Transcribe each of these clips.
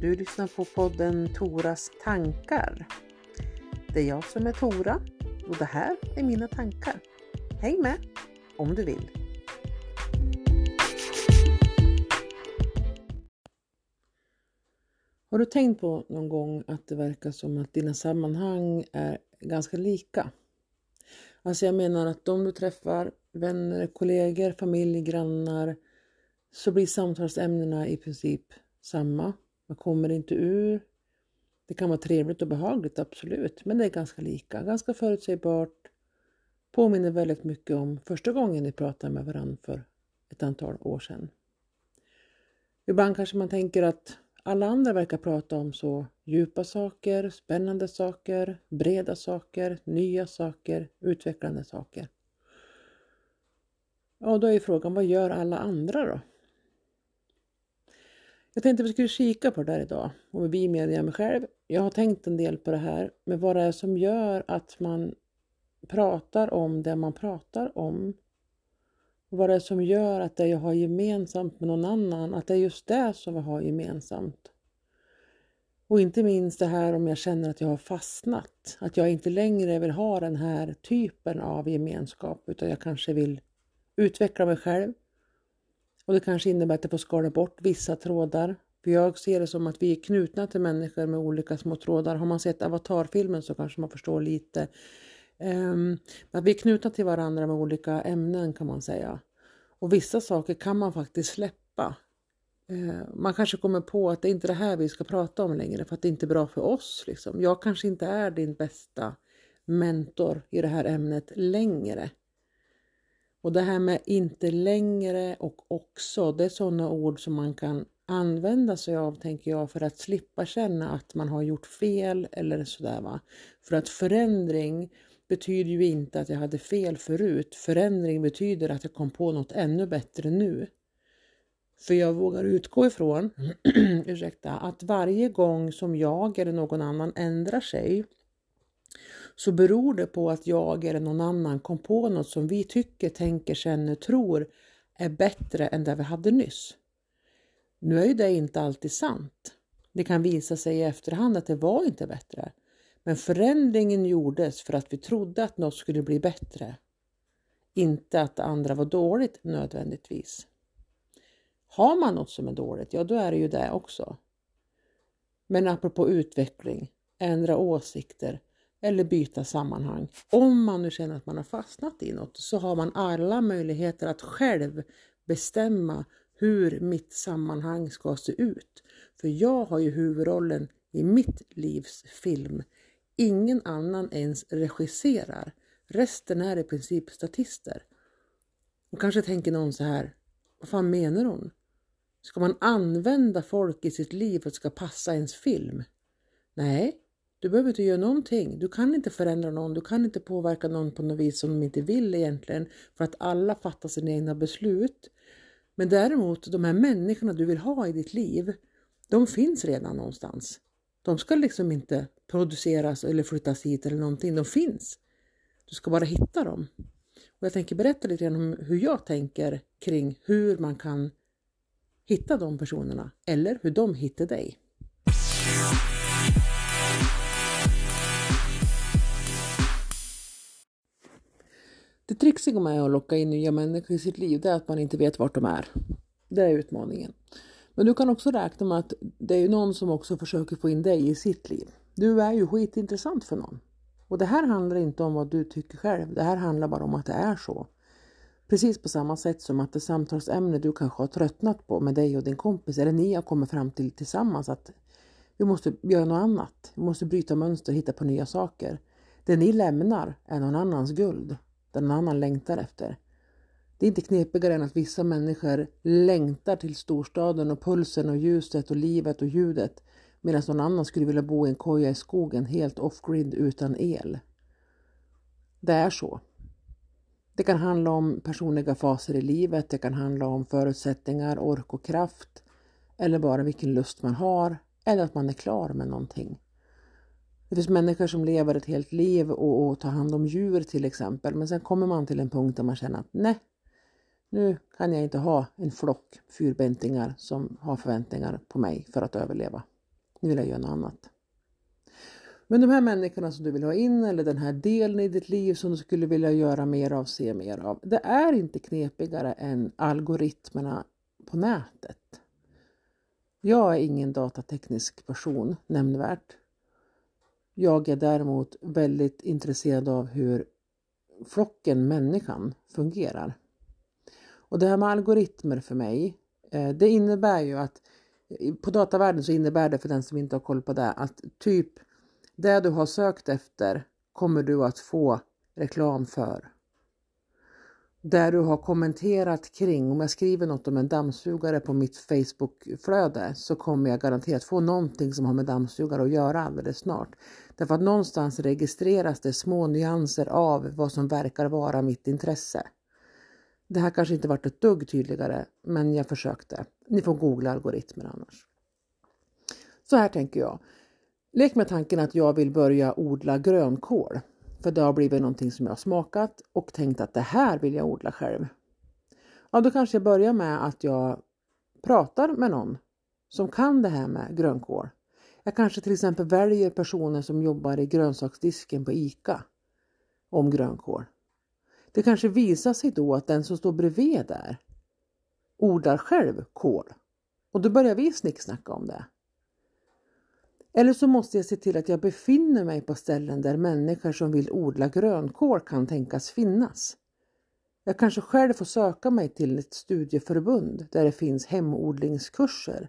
Du lyssnar på podden Toras tankar. Det är jag som är Tora och det här är mina tankar. Häng med om du vill. Har du tänkt på någon gång att det verkar som att dina sammanhang är ganska lika? Alltså jag menar att de du träffar, vänner, kollegor, familj, grannar, så blir samtalsämnena i princip samma. Man kommer inte ur. Det kan vara trevligt och behagligt, absolut, men det är ganska lika, ganska förutsägbart. Påminner väldigt mycket om första gången ni pratade med varandra för ett antal år sedan. Ibland kanske man tänker att alla andra verkar prata om så djupa saker, spännande saker, breda saker, nya saker, utvecklande saker. Och då är frågan, vad gör alla andra då? Jag tänkte att vi skulle kika på det där idag och vi med mig själv. Jag har tänkt en del på det här med vad det är som gör att man pratar om det man pratar om. Och vad det är som gör att det jag har gemensamt med någon annan, att det är just det som vi har gemensamt. Och inte minst det här om jag känner att jag har fastnat, att jag inte längre vill ha den här typen av gemenskap utan jag kanske vill utveckla mig själv, och det kanske innebär att jag får skala bort vissa trådar. För jag ser det som att vi är knutna till människor med olika små trådar. Har man sett Avatar-filmen så kanske man förstår lite. Um, att vi är knutna till varandra med olika ämnen kan man säga. Och vissa saker kan man faktiskt släppa. Uh, man kanske kommer på att det är inte det här vi ska prata om längre för att det inte är bra för oss. Liksom. Jag kanske inte är din bästa mentor i det här ämnet längre. Och det här med inte längre och också, det är sådana ord som man kan använda sig av, tänker jag, för att slippa känna att man har gjort fel eller sådär. Va? För att förändring betyder ju inte att jag hade fel förut. Förändring betyder att jag kom på något ännu bättre nu. För jag vågar utgå ifrån, ursäkta, att varje gång som jag eller någon annan ändrar sig så beror det på att jag eller någon annan kom på något som vi tycker, tänker, känner, tror är bättre än det vi hade nyss. Nu är ju det inte alltid sant. Det kan visa sig i efterhand att det var inte bättre. Men förändringen gjordes för att vi trodde att något skulle bli bättre. Inte att det andra var dåligt nödvändigtvis. Har man något som är dåligt, ja då är det ju det också. Men apropå utveckling, ändra åsikter, eller byta sammanhang. Om man nu känner att man har fastnat i något så har man alla möjligheter att själv bestämma hur mitt sammanhang ska se ut. För jag har ju huvudrollen i mitt livs film. Ingen annan ens regisserar. Resten är i princip statister. Och kanske tänker någon så här, vad fan menar hon? Ska man använda folk i sitt liv för att det ska passa ens film? Nej, du behöver inte göra någonting. Du kan inte förändra någon. Du kan inte påverka någon på något vis som de inte vill egentligen för att alla fattar sina egna beslut. Men däremot de här människorna du vill ha i ditt liv, de finns redan någonstans. De ska liksom inte produceras eller flyttas hit eller någonting. De finns. Du ska bara hitta dem. Och jag tänker berätta lite grann om hur jag tänker kring hur man kan hitta de personerna eller hur de hittar dig. Det trixiga med att locka in nya människor i sitt liv är att man inte vet vart de är. Det är utmaningen. Men du kan också räkna med att det är någon som också försöker få in dig i sitt liv. Du är ju skitintressant för någon. Och det här handlar inte om vad du tycker själv. Det här handlar bara om att det är så. Precis på samma sätt som att det samtalsämne du kanske har tröttnat på med dig och din kompis eller ni har kommit fram till tillsammans att vi måste göra något annat. Vi måste bryta mönster och hitta på nya saker. Det ni lämnar är någon annans guld där någon annan längtar efter. Det är inte knepigare än att vissa människor längtar till storstaden och pulsen och ljuset och livet och ljudet medan någon annan skulle vilja bo i en koja i skogen helt off-grid utan el. Det är så. Det kan handla om personliga faser i livet, det kan handla om förutsättningar, ork och kraft eller bara vilken lust man har eller att man är klar med någonting. Det finns människor som lever ett helt liv och, och tar hand om djur till exempel. Men sen kommer man till en punkt där man känner att nej, nu kan jag inte ha en flock fyrbäntingar som har förväntningar på mig för att överleva. Nu vill jag göra något annat. Men de här människorna som du vill ha in eller den här delen i ditt liv som du skulle vilja göra mer av, se mer av. Det är inte knepigare än algoritmerna på nätet. Jag är ingen datateknisk person nämnvärt. Jag är däremot väldigt intresserad av hur flocken människan fungerar. Och det här med algoritmer för mig, eh, det innebär ju att på datavärlden så innebär det för den som inte har koll på det att typ det du har sökt efter kommer du att få reklam för. Där du har kommenterat kring, om jag skriver något om en dammsugare på mitt Facebookflöde så kommer jag garanterat få någonting som har med dammsugare att göra alldeles snart. Därför att någonstans registreras det små nyanser av vad som verkar vara mitt intresse. Det här kanske inte varit ett dugg tydligare, men jag försökte. Ni får googla algoritmer annars. Så här tänker jag. Lek med tanken att jag vill börja odla grönkål. För det har blivit någonting som jag har smakat och tänkt att det här vill jag odla själv. Ja, då kanske jag börjar med att jag pratar med någon som kan det här med grönkål. Jag kanske till exempel väljer personer som jobbar i grönsaksdisken på ICA om grönkål. Det kanske visar sig då att den som står bredvid där odlar själv kål. Och då börjar vi snicksnacka om det. Eller så måste jag se till att jag befinner mig på ställen där människor som vill odla grönkål kan tänkas finnas. Jag kanske själv får söka mig till ett studieförbund där det finns hemodlingskurser.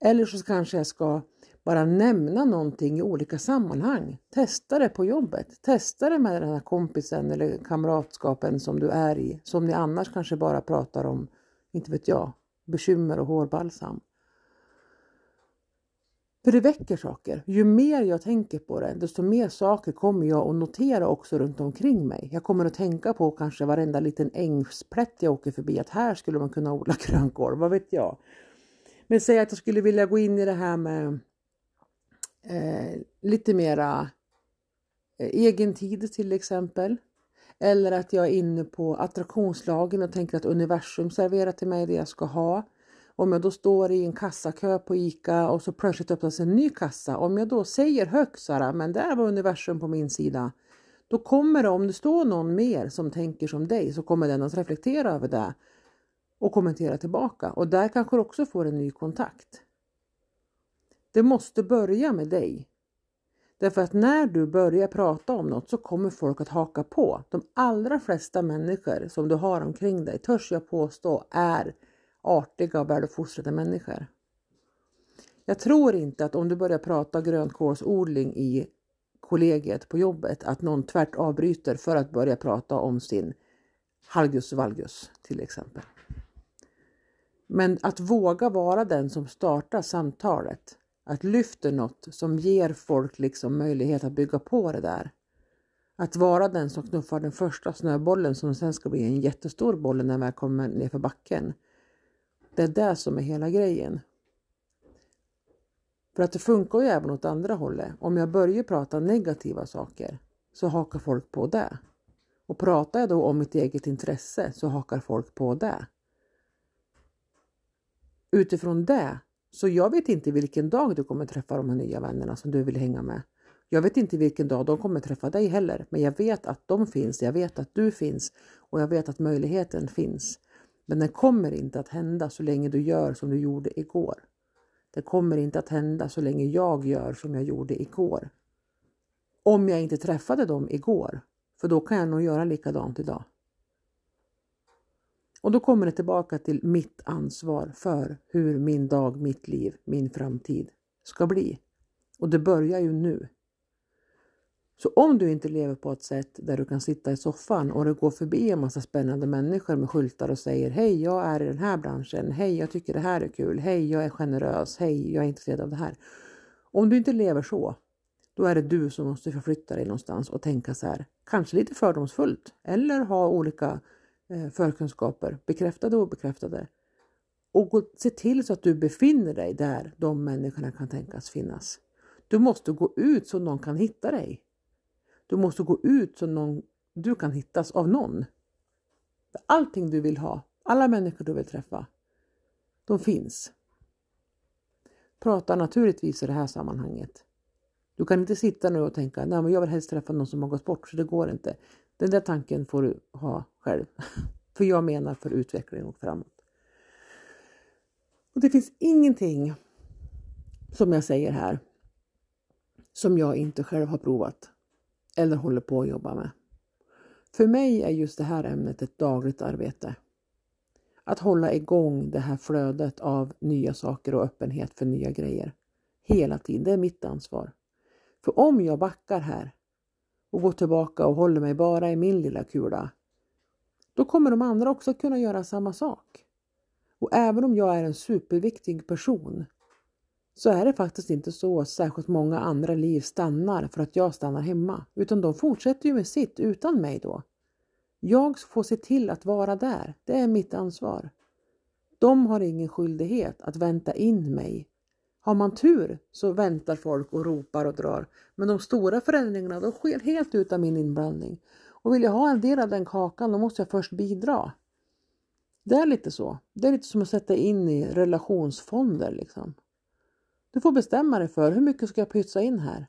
Eller så kanske jag ska bara nämna någonting i olika sammanhang. Testa det på jobbet. Testa det med den här kompisen eller kamratskapen som du är i. Som ni annars kanske bara pratar om, inte vet jag, bekymmer och hårbalsam. För det väcker saker. Ju mer jag tänker på det, desto mer saker kommer jag att notera också runt omkring mig. Jag kommer att tänka på kanske varenda liten ängsplätt jag åker förbi, att här skulle man kunna odla grönkål, vad vet jag. Men säg att jag skulle vilja gå in i det här med eh, lite mera eh, egen tid till exempel. Eller att jag är inne på attraktionslagen och tänker att universum serverar till mig det jag ska ha. Om jag då står i en kassakö på ICA och så plötsligt öppnas en ny kassa. Om jag då säger högt Sara, men där var universum på min sida. Då kommer det, om det står någon mer som tänker som dig, så kommer den att reflektera över det och kommentera tillbaka. Och där kanske du också får en ny kontakt. Det måste börja med dig. Därför att när du börjar prata om något så kommer folk att haka på. De allra flesta människor som du har omkring dig, törs jag påstå, är artiga och väluppfostrade människor. Jag tror inte att om du börjar prata grönkålsodling i kollegiet på jobbet att någon tvärt avbryter för att börja prata om sin halgus valgus till exempel. Men att våga vara den som startar samtalet, att lyfta något som ger folk liksom möjlighet att bygga på det där. Att vara den som knuffar den första snöbollen som sen ska bli en jättestor boll när den väl kommer ner för backen. Det är det som är hela grejen. För att det funkar ju även åt andra hållet. Om jag börjar prata negativa saker så hakar folk på det. Och pratar jag då om mitt eget intresse så hakar folk på det. Utifrån det, så jag vet inte vilken dag du kommer träffa de här nya vännerna som du vill hänga med. Jag vet inte vilken dag de kommer träffa dig heller, men jag vet att de finns, jag vet att du finns och jag vet att möjligheten finns. Men den kommer inte att hända så länge du gör som du gjorde igår. Det kommer inte att hända så länge jag gör som jag gjorde igår. Om jag inte träffade dem igår, för då kan jag nog göra likadant idag. Och då kommer det tillbaka till mitt ansvar för hur min dag, mitt liv, min framtid ska bli. Och det börjar ju nu. Så om du inte lever på ett sätt där du kan sitta i soffan och det går förbi en massa spännande människor med skyltar och säger Hej, jag är i den här branschen. Hej, jag tycker det här är kul. Hej, jag är generös. Hej, jag är intresserad av det här. Om du inte lever så, då är det du som måste förflytta dig någonstans och tänka så här, kanske lite fördomsfullt eller ha olika eh, förkunskaper, bekräftade och obekräftade. Och se till så att du befinner dig där de människorna kan tänkas finnas. Du måste gå ut så någon kan hitta dig. Du måste gå ut så någon, du kan hittas av någon. Allting du vill ha, alla människor du vill träffa, de finns. Prata naturligtvis i det här sammanhanget. Du kan inte sitta nu och tänka, nej men jag vill helst träffa någon som har gått bort, så det går inte. Den där tanken får du ha själv. för jag menar för utveckling och framåt. Och det finns ingenting som jag säger här som jag inte själv har provat eller håller på att jobba med. För mig är just det här ämnet ett dagligt arbete. Att hålla igång det här flödet av nya saker och öppenhet för nya grejer. Hela tiden, det är mitt ansvar. För om jag backar här och går tillbaka och håller mig bara i min lilla kula, då kommer de andra också kunna göra samma sak. Och även om jag är en superviktig person så är det faktiskt inte så att särskilt många andra liv stannar för att jag stannar hemma, utan de fortsätter ju med sitt utan mig då. Jag får se till att vara där, det är mitt ansvar. De har ingen skyldighet att vänta in mig. Har man tur så väntar folk och ropar och drar, men de stora förändringarna de sker helt utan min inblandning. Och vill jag ha en del av den kakan då måste jag först bidra. Det är lite så. Det är lite som att sätta in i relationsfonder liksom. Du får bestämma dig för hur mycket ska jag pytsa in här?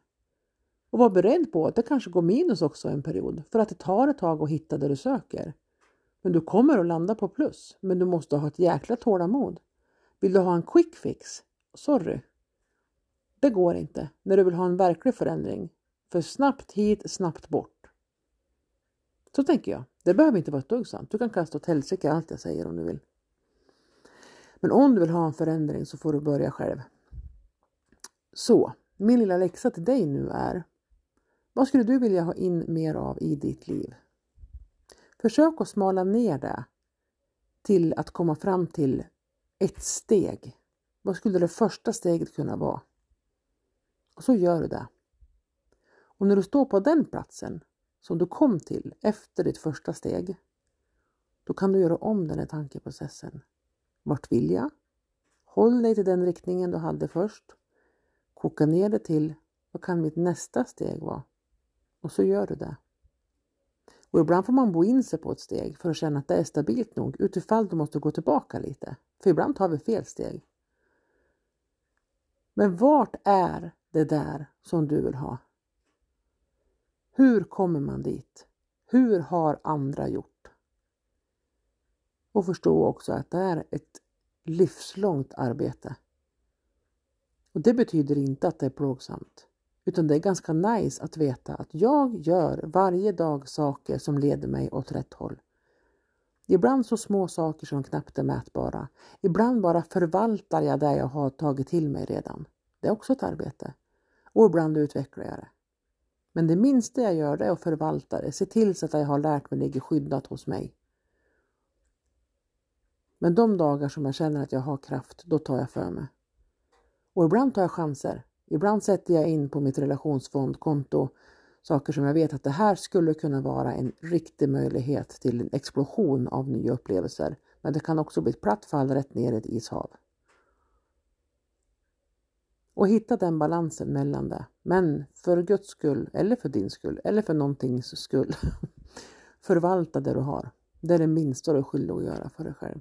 Och var beredd på att det kanske går minus också en period för att det tar ett tag att hitta det du söker. Men du kommer att landa på plus, men du måste ha ett jäkla tålamod. Vill du ha en quick fix? Sorry. Det går inte när du vill ha en verklig förändring. För snabbt hit, snabbt bort. Så tänker jag. Det behöver inte vara ett dugg sant. Du kan kasta åt helsike allt jag säger om du vill. Men om du vill ha en förändring så får du börja själv. Så, min lilla läxa till dig nu är vad skulle du vilja ha in mer av i ditt liv? Försök att smala ner det till att komma fram till ett steg. Vad skulle det första steget kunna vara? Och så gör du det. Och när du står på den platsen som du kom till efter ditt första steg, då kan du göra om den här tankeprocessen. Vart vill jag? Håll dig till den riktningen du hade först. Koka ner det till vad kan mitt nästa steg vara? Och så gör du det. Och ibland får man bo in sig på ett steg för att känna att det är stabilt nog utifall du måste gå tillbaka lite. För ibland tar vi fel steg. Men vart är det där som du vill ha? Hur kommer man dit? Hur har andra gjort? Och förstå också att det är ett livslångt arbete. Och det betyder inte att det är plågsamt. Utan det är ganska nice att veta att jag gör varje dag saker som leder mig åt rätt håll. Ibland så små saker som knappt är mätbara. Ibland bara förvaltar jag det jag har tagit till mig redan. Det är också ett arbete. Och ibland utvecklar jag det. Men det minsta jag gör det är att förvalta det, se till så att jag har lärt mig ligger skyddat hos mig. Men de dagar som jag känner att jag har kraft, då tar jag för mig. Och ibland tar jag chanser. Ibland sätter jag in på mitt relationsfondkonto saker som jag vet att det här skulle kunna vara en riktig möjlighet till en explosion av nya upplevelser. Men det kan också bli ett platt fall rätt ner i ett ishav. Och hitta den balansen mellan det. Men för Guds skull, eller för din skull, eller för någontings skull. Förvalta det du har. Det är det minsta du är skyldig att göra för dig själv.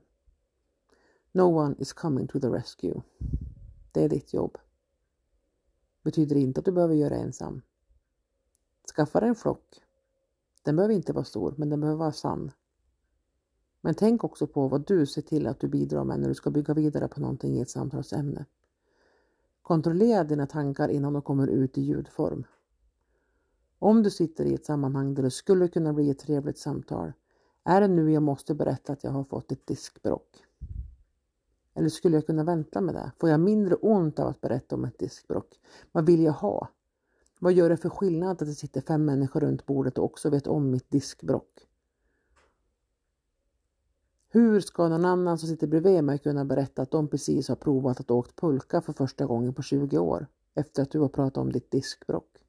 No one is coming to the rescue. Det är ditt jobb. Betyder inte att du behöver göra ensam. Skaffa dig en flock. Den behöver inte vara stor, men den behöver vara sann. Men tänk också på vad du ser till att du bidrar med när du ska bygga vidare på någonting i ett samtalsämne. Kontrollera dina tankar innan de kommer ut i ljudform. Om du sitter i ett sammanhang där det skulle kunna bli ett trevligt samtal, är det nu jag måste berätta att jag har fått ett diskbråck? Eller skulle jag kunna vänta med det? Får jag mindre ont av att berätta om ett diskbrock? Vad vill jag ha? Vad gör det för skillnad att det sitter fem människor runt bordet och också vet om mitt diskbrock? Hur ska någon annan som sitter bredvid mig kunna berätta att de precis har provat att åkt pulka för första gången på 20 år efter att du har pratat om ditt diskbrock?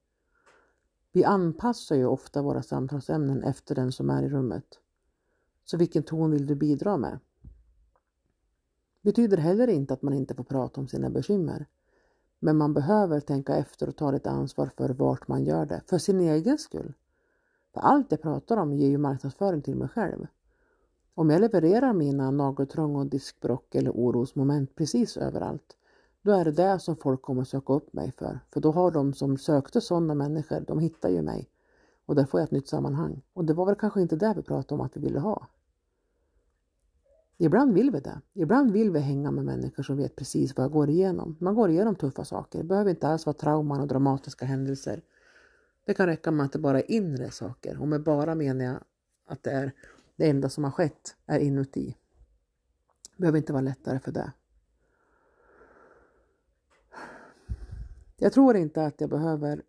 Vi anpassar ju ofta våra samtalsämnen efter den som är i rummet. Så vilken ton vill du bidra med? Betyder heller inte att man inte får prata om sina bekymmer. Men man behöver tänka efter och ta lite ansvar för vart man gör det, för sin egen skull. För allt jag pratar om ger ju marknadsföring till mig själv. Om jag levererar mina nageltrång och diskbrock eller orosmoment precis överallt, då är det det som folk kommer söka upp mig för. För då har de som sökte sådana människor, de hittar ju mig. Och där får jag ett nytt sammanhang. Och det var väl kanske inte det vi pratade om att vi ville ha. Ibland vill vi det. Ibland vill vi hänga med människor som vet precis vad jag går igenom. Man går igenom tuffa saker. Det behöver inte alls vara trauman och dramatiska händelser. Det kan räcka med att det bara är inre saker. Och med bara menar jag att det är det enda som har skett är inuti. Det behöver inte vara lättare för det. Jag tror inte att jag behöver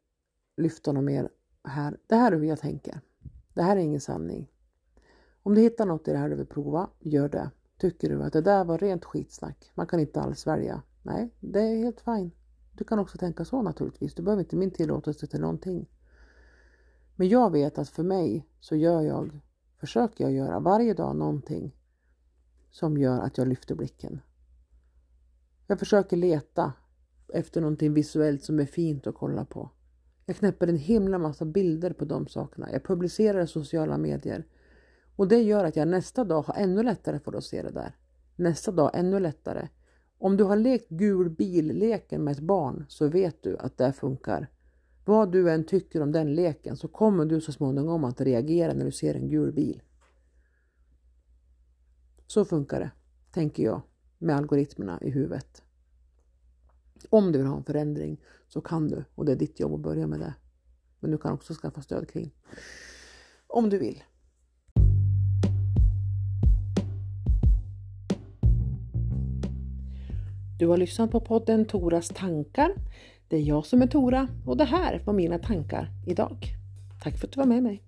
lyfta något mer här. Det här är hur jag tänker. Det här är ingen sanning. Om du hittar något i det här du vill prova, gör det. Tycker du att det där var rent skitsnack, man kan inte alls välja. Nej, det är helt fine. Du kan också tänka så naturligtvis. Du behöver inte min tillåtelse till någonting. Men jag vet att för mig så gör jag, försöker jag göra varje dag någonting som gör att jag lyfter blicken. Jag försöker leta efter någonting visuellt som är fint att kolla på. Jag knäpper en himla massa bilder på de sakerna. Jag publicerar i sociala medier. Och det gör att jag nästa dag har ännu lättare för att se det där. Nästa dag ännu lättare. Om du har lekt gul bil-leken med ett barn så vet du att det funkar. Vad du än tycker om den leken så kommer du så småningom att reagera när du ser en gul bil. Så funkar det, tänker jag, med algoritmerna i huvudet. Om du vill ha en förändring så kan du och det är ditt jobb att börja med det. Men du kan också skaffa stöd kring. Om du vill. Du har lyssnat på podden Toras tankar. Det är jag som är Tora och det här var mina tankar idag. Tack för att du var med mig.